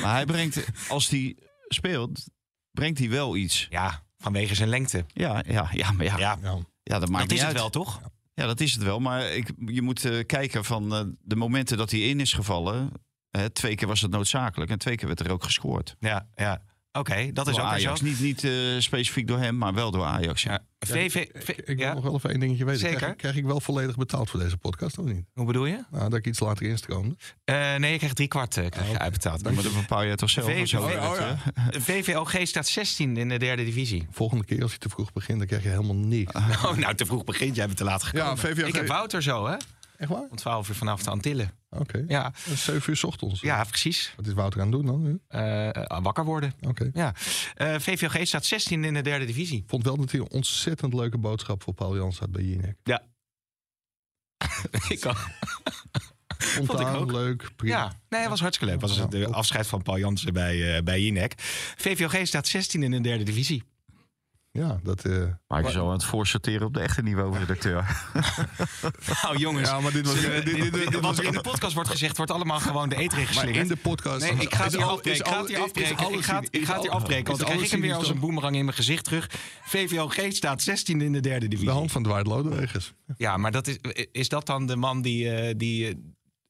maar hij brengt, als hij speelt, brengt hij wel iets. ja, vanwege zijn lengte. Ja, ja, ja, maar ja, ja. Ja, dat maakt dat niet is het uit. wel, toch? Ja, dat is het wel. Maar ik, je moet eh, kijken van eh, de momenten dat hij in is gevallen. hè, twee keer was het noodzakelijk en twee keer werd er ook gescoord. Ja, ja. Oké, dat is ook Ajax. zo. Niet, niet eh, specifiek door hem, maar wel door Ajax. Ja. Ja. VV, Ik, V- ik wil ja? nog wel even één dingetje weten. Zeker. Krijg, krijg ik wel volledig betaald voor deze podcast of niet? Hoe bedoel je? Nou, dat ik iets later instroomde. Eh, nee, je krijgt drie kwart eh, krijg je uitbetaald. Maar dat bepaal je toch zelf? Zo? Oh, oh, ja. VVOG staat 16 in de derde divisie. Volgende keer als je te vroeg begint, dan krijg je helemaal niks. Oh, nou, te vroeg begint. Jij bent te laat gekomen. Ja, VVOG. Ik heb Wouter zo, hè? Echt waar? Om 12 uur vanaf de Antillen. Oké. Ja, 7 uur 's ochtends. ja precies. Wat is Wouter aan het doen dan nu? Eh, wakker worden. Oké. Ja. Eh, VVOG staat 16 in de derde divisie. Vond wel dat hij een ontzettend leuke boodschap voor Paul Jans had bij Jinek. Ja. ik kan. Spontaan, ook. leuk, prima. Ja, nee, het was hartstikke leuk. Het was top. afscheid van Paul Jansen bij, eh bij Jinek. VVOG staat 16 in de derde divisie. Ja, dat... eh, Maar je zo aan het voorsorteren op de echte niveau-redacteur. Nou jongens, Ja, maar dit was- dit- dit- dit- wat er in de podcast wordt gezegd, wordt allemaal gewoon de maar geslingerd. in de podcast... Nee, ik ga het hier afbreken. Ik ga het hier afbreken. Ik ga het, hier afbreken. Want dan krijg ik hem weer als een boemerang in mijn gezicht terug. VVOG staat 16 in de derde divisie. De hand van Dwight Lodewegers. Ja, maar dat is, is dat dan de man die, eh, die eh,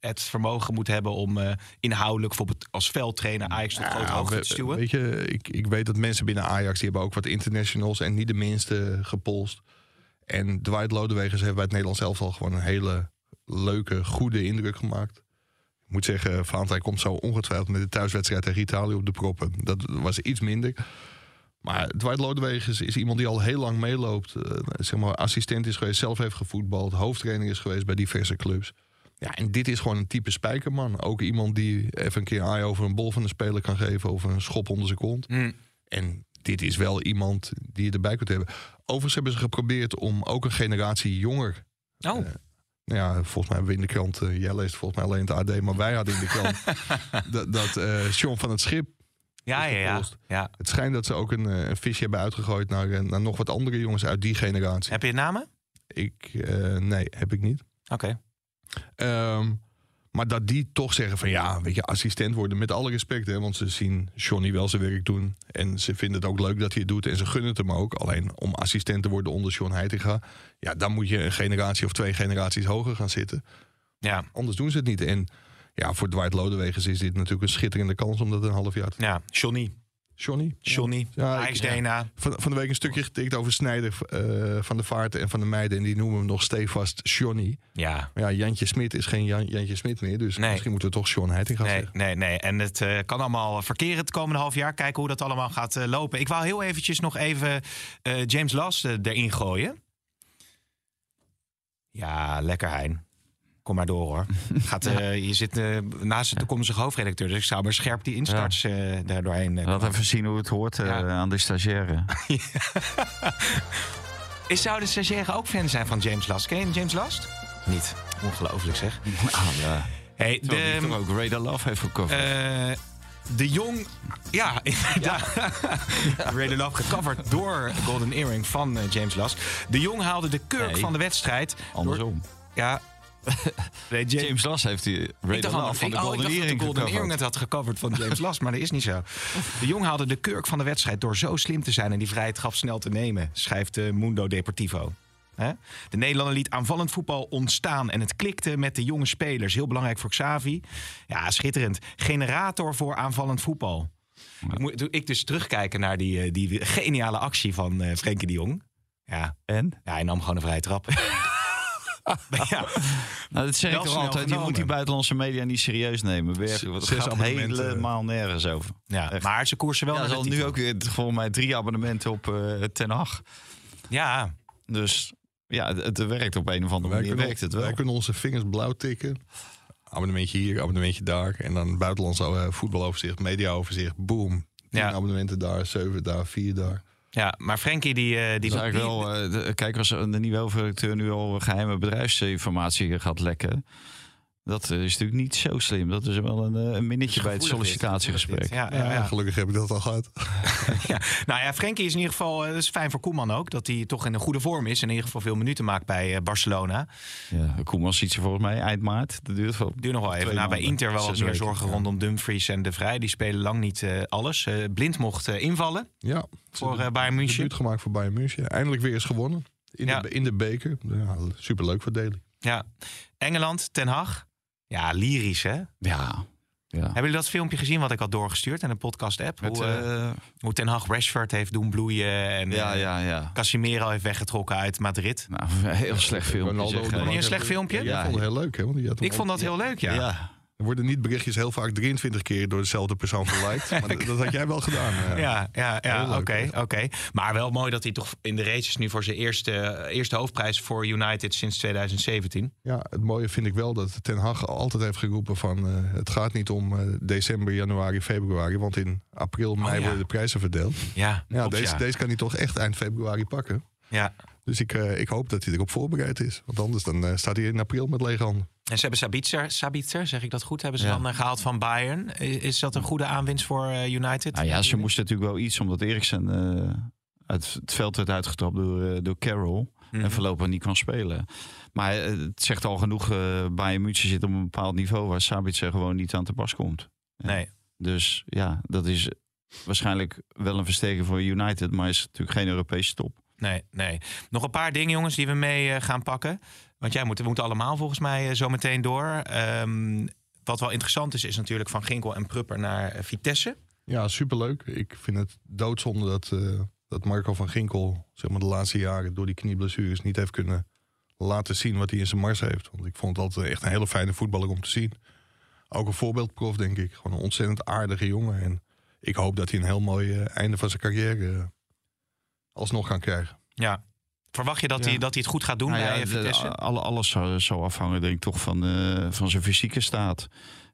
het vermogen moet hebben om eh, inhoudelijk, bijvoorbeeld als veldtrainer Ajax tot grote Ja, hoogte we- te stuwen? Weet je, ik, ik weet dat mensen binnen Ajax... die hebben ook wat internationals en niet de minste gepolst. En Dwight Lodewegers heeft bij het Nederlands elftal... gewoon een hele leuke, goede indruk gemaakt. Ik moet zeggen, Valentijn komt zo ongetwijfeld... met de thuiswedstrijd tegen Italië op de proppen. Dat was iets minder. Maar Dwight Lodewegers is iemand die al heel lang meeloopt. eh, zeg maar, assistent is geweest, zelf heeft gevoetbald... hoofdtrainer is geweest bij diverse clubs. Ja, en dit is gewoon een type spijkerman. Ook iemand die even een keer aai over een bol van een speler kan geven... of een schop onder zijn kont. Hm. En dit is wel iemand die je erbij kunt hebben. Overigens hebben ze geprobeerd om ook een generatie jonger... Oh, Nou ja, volgens mij hebben we in de krant... eh, jij leest volgens mij alleen het AD, maar wij hadden in de krant... dat, dat eh Sean van het Schip... ja, ja, ja. ja. Het schijnt dat ze ook een, eh, een visje hebben uitgegooid... Naar, eh, naar nog wat andere jongens uit die generatie. Heb je namen? Ik, eh, nee, heb ik niet. Oké. Ehm, maar dat die toch zeggen van ja, weet je, assistent worden met alle respect. Hè, want ze zien Johnny wel zijn werk doen. En ze vinden het ook leuk dat hij het doet. En ze gunnen het hem ook. Alleen om assistent te worden onder John Heitinga. Ja, dan moet je een generatie of twee generaties hoger gaan zitten. Ja, Anders doen ze het niet. En ja, voor Dwight Lodewegers is dit natuurlijk een schitterende kans om dat een half jaar te ja. Johnny. Johnny? Johnny. Ja, ik- Ajax DNA. Van, van de week een stukje getikt over Snijder eh, van de Vaart en van de Meiden. En die noemen hem nog stevast Johnny. Ja. Maar ja, Jantje Smit is geen Jan, Jantje Smit meer. Dus Nee. misschien moeten we toch Sean Heitinga Nee, zeggen. nee, nee. En het eh, kan allemaal verkeren het komende half jaar. Kijken hoe dat allemaal gaat eh, lopen. Ik wou heel eventjes nog even James Last eh, erin gooien. Ja, lekker Hein. Kom maar door hoor. Gaat, eh, Je zit eh, naast de toekomstige hoofdredacteur. Dus ik zou maar scherp die instarts eh daar doorheen. eh, Laat even zien hoe het hoort Ja. aan de stagiaire. Is, zou de stagiaire ook fan zijn van James Last? Ken je James Last? Niet. Ongelooflijk zeg. Ah, ja. Hey, Terwijl die de, toch ook Radar Love heeft gecoverd. De Jong, ja, inderdaad. Rated Love gecoverd door Golden Earring van James Last. De Jong haalde de kurk Nee. van de wedstrijd. door- Andersom. Ja. Nee, James Lass heeft die Love al- van de oh, ik Golden dacht dat de Earring Golden. Earring het had gecoverd van James Last, maar dat is niet zo. De Jong haalde de kurk van de wedstrijd door zo slim te zijn en die vrijheid gaf snel te nemen, schrijft eh, Mundo Deportivo. De Nederlander liet aanvallend voetbal ontstaan en het klikte met de jonge spelers. Heel belangrijk voor Xavi. Ja, schitterend. Generator voor aanvallend voetbal. Moet ik dus terugkijken naar die, eh, die geniale actie van eh Frenkie de Jong. Ja, En? ja, hij nam gewoon een vrije trap. ja, Nou, dat zeg ik toch snel altijd. Je moet die buitenlandse media niet serieus nemen. Het gaat helemaal nergens over. ja Echt. maar ze koersen wel Ja, zal nu ook weer volgens mij drie abonnementen op eh Ten Hag. Ja, Dus ja, het, het werkt op een of andere Wij manier. kunnen, Werkt het wel. wij kunnen onze vingers blauw tikken. Abonnementje hier, abonnementje daar. En dan buitenlands eh, voetbaloverzicht, mediaoverzicht. Boom. Tien Ja. abonnementen daar, zeven daar, vier daar. Ja, maar Frenkie die... eh, die, is eigenlijk die- wel, eh, de- kijk, als de nieuwe hoofdredacteur nu al geheime bedrijfsinformatie gaat lekken. Dat is natuurlijk niet zo slim. Dat is wel een, eh, een minnetje bij het sollicitatiegesprek. dit. Ja, ja, Ja, ja. Gelukkig heb ik dat al gehad. Ja. Nou ja, Frenkie is in ieder geval, eh, dat is fijn voor Koeman ook, dat hij toch in een goede vorm is en in ieder geval veel minuten maakt bij eh, Barcelona. Ja, Koeman ziet ze volgens mij eind maart. Dat duurt wel. Duurt nog wel even. Nou, bij Inter wel wat meer zorgen rondom Dumfries en De Vrij. Die spelen lang niet eh, alles. Eh, Blind mocht eh, invallen Ja. voor eh, Bayern München. Debuut gemaakt voor Bayern München. Eindelijk weer eens gewonnen. In, Ja. de, in de beker. Ja, superleuk voor Daly. Ja. Engeland, Ten Hag. Ja, lyrisch hè. Ja. ja. Hebben jullie dat filmpje gezien wat ik had doorgestuurd in een podcast-app? Hoe, eh, eh, hoe Ten Hag Rashford heeft doen bloeien en ja, eh, ja, ja. Casimiro heeft weggetrokken uit Madrid. Nou, een heel slecht filmpje. Ronaldo zeg, de een slecht filmpje? Ja, ik vond het heel leuk. Hè, want die had hem Ik vond dat heel leuk, ja. ja. Er worden niet berichtjes heel vaak 23 keer door dezelfde persoon geliked. maar dat, dat had jij wel gedaan. eh. Ja, ja, ja oké, oké. Maar wel mooi dat hij toch in de race is nu voor zijn eerste, eerste hoofdprijs voor United sinds 2017. Ja, het mooie vind ik wel dat Ten Hag altijd heeft geroepen van... eh, het gaat niet om eh, december, januari, februari. Want in april, mei Oh, ja. worden de prijzen verdeeld. Ja, Ja, klopt, deze, ja. deze kan hij toch echt eind februari pakken. ja. Dus ik, ik hoop dat hij erop voorbereid is. Want anders dan, staat hij in april met lege handen. En ze hebben Sabitzer, Sabitzer, zeg ik dat goed, hebben ze Ja. dan eh, gehaald van Bayern. Is dat een goede aanwinst voor eh, United? Nou ja, ze moesten natuurlijk wel iets, omdat Eriksen uit het veld werd uitgetrapt door, eh, door Carroll. Mhm. En voorlopig niet kan spelen. Maar eh, het zegt al genoeg, eh Bayern München zit op een bepaald niveau... waar Sabitzer gewoon niet aan te pas komt. Nee. Dus ja, dat is waarschijnlijk wel een versterking voor United... maar is natuurlijk geen Europese top. Nee, nee. Nog een paar dingen, jongens, die we mee eh, gaan pakken. Want jij moet, we moeten allemaal volgens mij eh, zo meteen door. Ehm, wat wel interessant is, is natuurlijk van Ginkel en Prupper naar eh, Vitesse. Ja, superleuk. Ik vind het doodzonde dat, eh, dat Marco van Ginkel zeg maar, de laatste jaren door die knieblessures niet heeft kunnen laten zien wat hij in zijn mars heeft. Want ik vond het altijd echt een hele fijne voetballer om te zien. Ook een voorbeeldprof, denk ik. Gewoon een ontzettend aardige jongen. En ik hoop dat hij een heel mooi einde van zijn carrière alsnog kan krijgen. Ja. Verwacht je dat, Ja. hij, dat hij het goed gaat doen Nou bij Vitesse? alle, alles zou, zou afhangen, denk ik, toch van, eh, van zijn fysieke staat.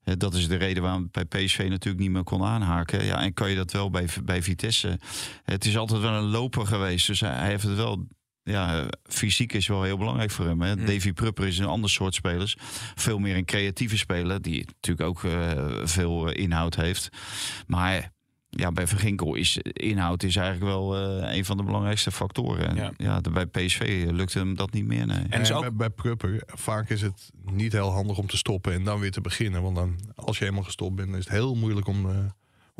Eh, dat is de reden waarom bij PSV natuurlijk niet meer kon aanhaken. Ja, en kan je dat wel bij, bij Vitesse. Het is altijd wel een loper geweest. Dus hij, hij heeft het wel. Ja, fysiek is wel heel belangrijk voor hem. Hè. Mm. Davy Prupper is een ander soort spelers. Veel meer een creatieve speler. Die natuurlijk ook eh, veel eh, inhoud heeft. Maar ja, bij Verginkel is inhoud is eigenlijk wel eh, een van de belangrijkste factoren. En Ja. ja. de- bij PSV lukte hem dat niet meer. Nee. En Eh, ook- bij, bij Prupper, vaak is het niet heel handig om te stoppen en dan weer te beginnen. Want dan, als je eenmaal gestopt bent, is het heel moeilijk om, eh,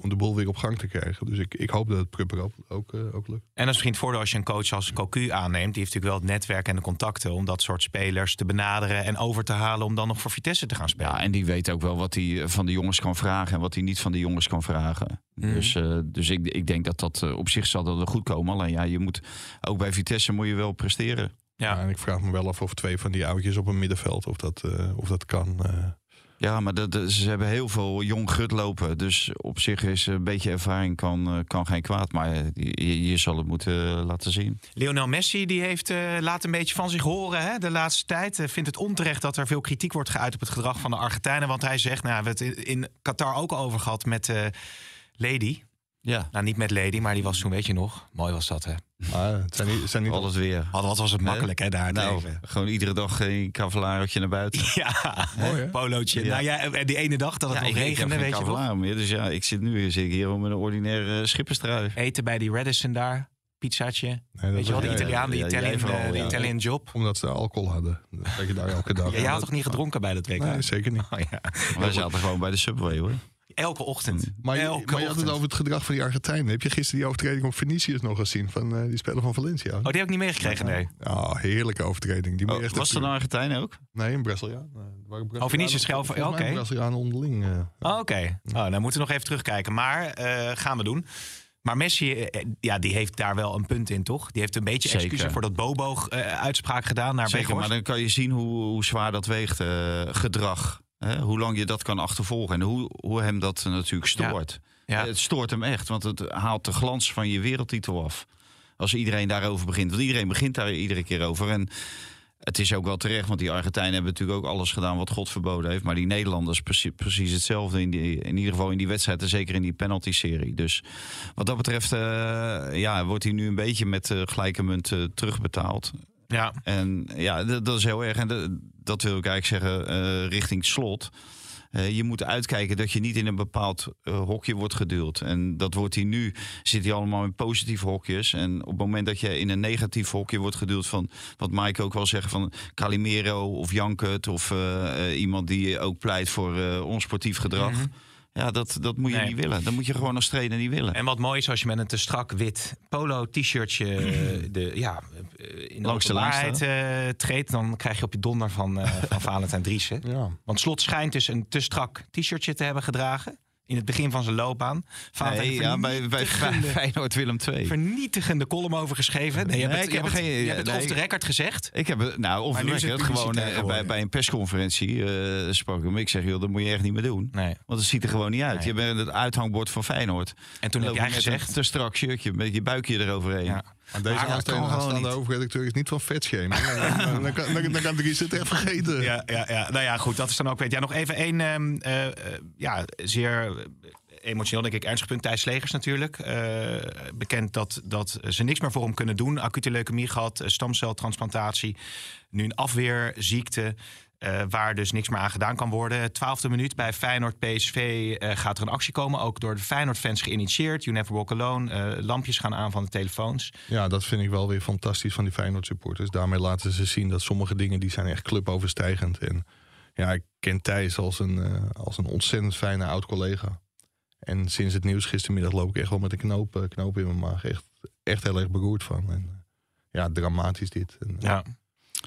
om de boel weer op gang te krijgen. Dus ik, ik hoop dat het Prupper ook, ook, eh, ook lukt. En dat is misschien het voordeel als je een coach als Cocu aanneemt. Die heeft natuurlijk wel het netwerk en de contacten om dat soort spelers te benaderen en over te halen om dan nog voor Vitesse te gaan spelen. Ja, en die weet ook wel wat hij van de jongens kan vragen en wat hij niet van de jongens kan vragen. Mhm. Dus, eh, dus ik, ik denk dat dat eh, op zich zal dat wel goed komen. Alleen ja, je moet ook bij Vitesse moet je wel presteren. Ja. Ja, en ik vraag me wel af of twee van die oudjes op een middenveld, of dat, eh, of dat kan. Ja, maar dat, ze hebben heel veel jong gut lopen. Dus op zich is een beetje ervaring kan, eh, kan geen kwaad. Maar eh, je, zal het moeten eh, laten zien. Lionel Messi die heeft laat een beetje van zich horen hè, de laatste tijd. Vindt het onterecht dat er veel kritiek wordt geuit op het gedrag van de Argentijnen. Want hij zegt, nou, we hebben het in Qatar ook al over gehad met eh, Lady. Ja, Nou, niet met Lady, maar die was toen, weet je nog. Mooi was dat, hè? Maar het zijn niet, zijn niet alles weer. Wat, wat was het makkelijk, hè, daar Nou, gewoon iedere dag een cavalarotje naar buiten. Ja, Mooi, hè? polootje. Ja. Nou ja, en die ene dag dat het Ja, nog ik, ik heb regende, geen weet je cavalaar meer. Dus ja, ik zit nu zit ik hier om een ordinaire schipperstrui. Eten bij die Radisson daar, pizzaatje. Nee, Weet je wel, de Italiaan, ja, jij Italian, vooral, eh, de ja. Italian job. Omdat ze alcohol hadden. Dat je daar elke dag. Ja, jij had toch niet gedronken bij dat WK? Nee, zeker niet. Oh, ja. Wij zaten gewoon bij de Subway hoor. Elke ochtend. Maar je, Elke maar je had het ochtend. over het gedrag van die Argentijnen. Heb je gisteren die overtreding op Vinicius nog gezien? Van eh, die speler van Valencia? Oh, die heb ik niet meegekregen, nee. Ja, heerlijke overtreding. Die Oh, echt was er een Argentijn ook? Nee, een Braziliaan. Brazilianen- Oh, Vinicius Schelven, oké. Onderling. eh. Oh, Oké, oh, dan moeten we nog even terugkijken. Maar eh, gaan we doen. Maar Messi, ja, die heeft daar wel een punt in, toch? Die heeft een beetje excuses voor dat Bobo-uitspraak gedaan naar Zeker, maar dan kan je zien hoe, hoe zwaar dat weegt, eh, gedrag. Hè? Hoe lang je dat kan achtervolgen en hoe, hoe hem dat natuurlijk stoort. Ja. Eh, Het stoort hem echt, want het haalt de glans van je wereldtitel af. Als iedereen daarover begint. Want iedereen begint daar iedere keer over. En het is ook wel terecht, want die Argentijnen hebben natuurlijk ook alles gedaan wat God verboden heeft. Maar die Nederlanders precies, precies hetzelfde. In, die, in ieder geval in die wedstrijd en zeker in die penalty-serie. Dus wat dat betreft eh, ja, wordt hij nu een beetje met eh, gelijke munt terugbetaald. Ja, En ja, dat, is heel erg. En dat, wil ik eigenlijk zeggen eh, richting slot. Eh, je moet uitkijken dat je niet in een bepaald eh, hokje wordt geduwd. En dat wordt hij nu, zit hij allemaal in positieve hokjes. En op het moment dat je in een negatief hokje wordt geduwd van, wat Mike ook wel zegt, van Calimero of Jankert of iemand die ook pleit voor onsportief gedrag. Ja, dat, dat moet je. Nee. niet willen. Dat moet je gewoon als trainer niet willen. en wat mooi is als je met een te strak wit polo-t-shirtje de, ja, eh, in de Langs de eh, treedt... dan krijg je op je donder van, eh van Valentijn Driessen. Ja. Want Slot schijnt dus een te strak t-shirtje te hebben gedragen... in het begin van zijn loopbaan. Nee, ja, bij, bij Feyenoord Willem II. vernietigende column over geschreven. Nee, je hebt Nee, het, ik je heb hebt het- geen- je hebt het off the record gezegd. Ik heb het, nou, of Maar nu is het record gewoon eh, bij, bij een persconferentie eh sprak ik hem. Ik zeg, joh, dat moet je echt niet meer doen. Nee. Want het ziet er gewoon niet uit. Je bent het uithangbord van Feyenoord. En toen heb jij gezegd... een te strak shirtje, met je buikje eroverheen. Ja. Maar deze Maar aanstaande, niet. hoofdredacteur is niet van vetshaming. dan, dan, kan, dan, dan kan Dries het echt vergeten. Ja, ja, ja, nou ja, goed, dat is dan ook weet. Ja, nog even één, ehm, eh, eh, ja, zeer emotioneel denk ik ernstig punt. Thijs Slegers natuurlijk. Eh, bekend dat, dat ze niks meer voor hem kunnen doen. Acute leukemie gehad, eh, stamceltransplantatie. Nu een afweerziekte. Eh, waar dus niks meer aan gedaan kan worden. Twaalfde minuut bij Feyenoord PSV eh, gaat er een actie komen. Ook door de Feyenoord-fans geïnitieerd. You never walk alone. Eh, lampjes gaan aan van de telefoons. Ja, dat vind ik wel weer fantastisch van die Feyenoord supporters. Daarmee laten ze zien dat sommige dingen die zijn echt cluboverstijgend. En ja, ik ken Thijs als een, als een ontzettend fijne oud-collega. En sinds het nieuws gistermiddag loop ik echt wel met een knoop, knoop in mijn maag. Echt, echt heel erg beroerd van. En, ja, dramatisch dit. En, Ja.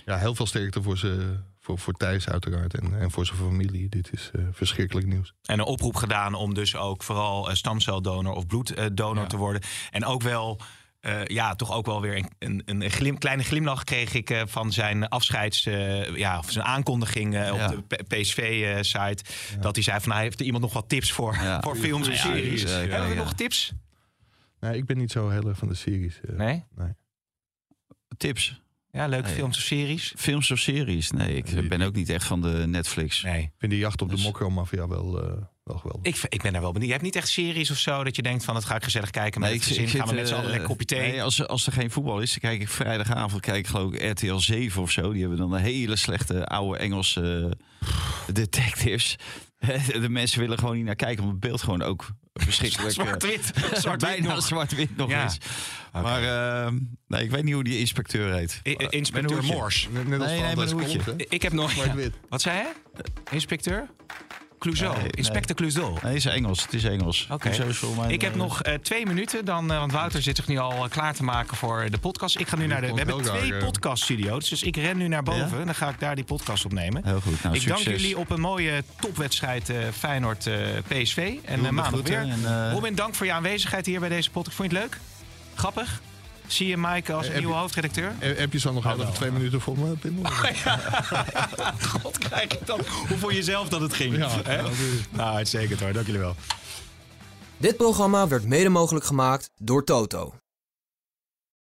ja, heel veel sterkte voor, ze, voor, voor Thijs uiteraard en, en voor zijn familie. Dit is eh, verschrikkelijk nieuws. En een oproep gedaan om dus ook vooral eh, stamceldonor of bloeddonor Ja. te worden. En ook wel, eh, ja, toch ook wel weer een, een, een glim, kleine glimlach kreeg ik eh, van zijn afscheids, eh, ja, of zijn aankondiging eh, Ja. op de PSV-site. Dat hij zei van, hij heeft er iemand nog wat tips voor, Ja. voor films Ja, series. Hebben we nog tips? Nee, ik ben niet zo heel erg van de series. eh. Nee? Tips? Ja, leuke Nee. films of series? Films of series? Nee, ik ben ook niet echt van de Netflix. Nee. Ik vind die jacht op de Dus- Mokro-mafia wel, eh, wel geweldig. Ik, ik ben daar wel benieuwd. Je hebt niet echt series of zo dat je denkt van, dat ga ik gezellig kijken met Nee, het gezin. gaan we met z'n allen eh, lekker kopje thee. Nee, als, als er geen voetbal is, dan kijk ik vrijdagavond kijk ik geloof ik RTL 7 of zo. Die hebben dan een hele slechte oude Engelse eh, detectives. De mensen willen gewoon niet naar kijken, omdat het beeld gewoon ook verschrikkelijk... eh, Zwart-wit. Zwart-wit bijna nog. zwart-wit nog Ja. is. Maar eh, nee, ik weet niet hoe die inspecteur heet. I- I- Inspecteur. Morse. Net, net als Nee, van nee? Ik heb nog... Wat zei je? Inspecteur? Clouseau. Nee, nee. Inspector Clouseau. Nee, het is Engels. Het is Engels. Oké. Ik heb eh, nog eh, twee minuten, dan, eh, want Wouter zit zich nu al klaar te maken voor de podcast. Ik ga nu naar de. We hebben twee podcaststudio's, dus ik ren nu naar boven. Ja? Dan ga ik daar die podcast opnemen. Heel goed. Nou, ik dank succes. jullie op een mooie topwedstrijd eh, Feyenoord eh, PSV. En maandag weer. en, Robin, dank voor je aanwezigheid hier bij deze podcast. Vond je het leuk? Grappig? Zie je Mike als Eh, nieuwe hoofdredacteur? Eh, Heb je zo nog even twee minuten voor me, Pim? God, krijg ik dan. Hoe vond je zelf dat het ging? Ja, is- Nou, uitstekend hoor. Dank jullie wel. Dit programma werd mede mogelijk gemaakt door Toto.